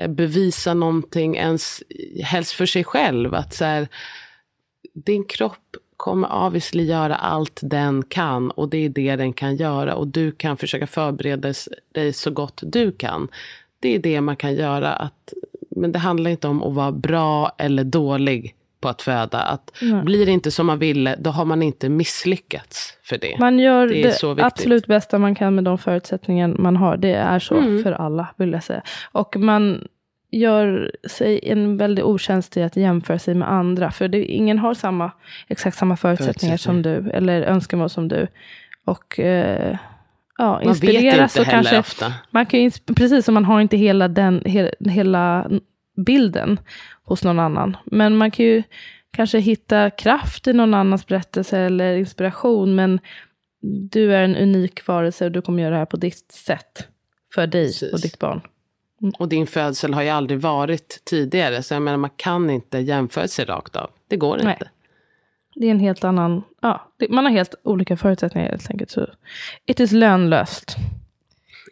Eh, bevisa någonting ens, helst för sig själv. Att så här, din kropp kommer obviously göra allt den kan och det är det den kan göra och du kan försöka förbereda dig så gott du kan. Det är det man kan göra. Att, men det handlar inte om att vara bra eller dålig på att föda. Att mm. Blir det inte som man ville, då har man inte misslyckats för det. Man gör det, det absolut bästa man kan med de förutsättningar man har. Det är så mm. för alla, vill jag säga. Och man gör sig en väldigt otjänst i att jämföra sig med andra. För det, ingen har samma, exakt samma förutsättningar som du, eller önskemål som du. Och eh, ja, inspireras. Man vet inte heller ofta. Man kan, precis som man har inte hela, den, he, hela bilden hos någon annan. Men man kan ju kanske hitta kraft i någon annans berättelse eller inspiration. Men du är en unik varelse och du kommer göra det här på ditt sätt. För dig Precis. och ditt barn. Mm. Och din födsel har ju aldrig varit tidigare. Så jag menar, man kan inte jämföra sig rakt av. Det går Nej. inte. Det är en helt annan, ja, man har helt olika förutsättningar helt enkelt. Så it is lönlöst.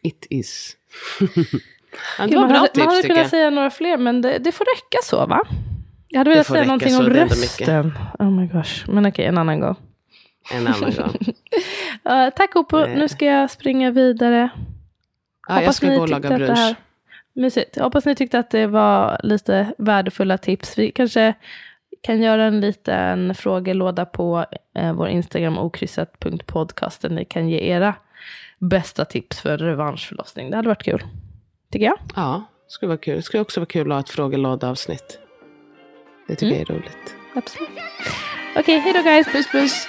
It is. ja, det var man bra hade, tips, man hade kunnat jag. säga några fler, men det, det, får räcka så va? Jag hade velat säga någonting om rösten. Oh my gosh, men okej, okay, en annan gång. En annan gång. uh, tack Opo, nu ska jag springa vidare. Ja, jag ska gå och laga brunch. här- Mysigt. Jag hoppas ni tyckte att det var lite värdefulla tips. Vi kanske kan göra en liten frågelåda på eh, vår Instagram okryssat.podcast där ni kan ge era bästa tips för revanschförlossning. Det hade varit kul. Tycker jag. Ja, det skulle vara kul. Det skulle också vara kul att ha ett frågelådeavsnitt. Det tycker jag är roligt. Absolut. Okej, hej då guys. Puss puss!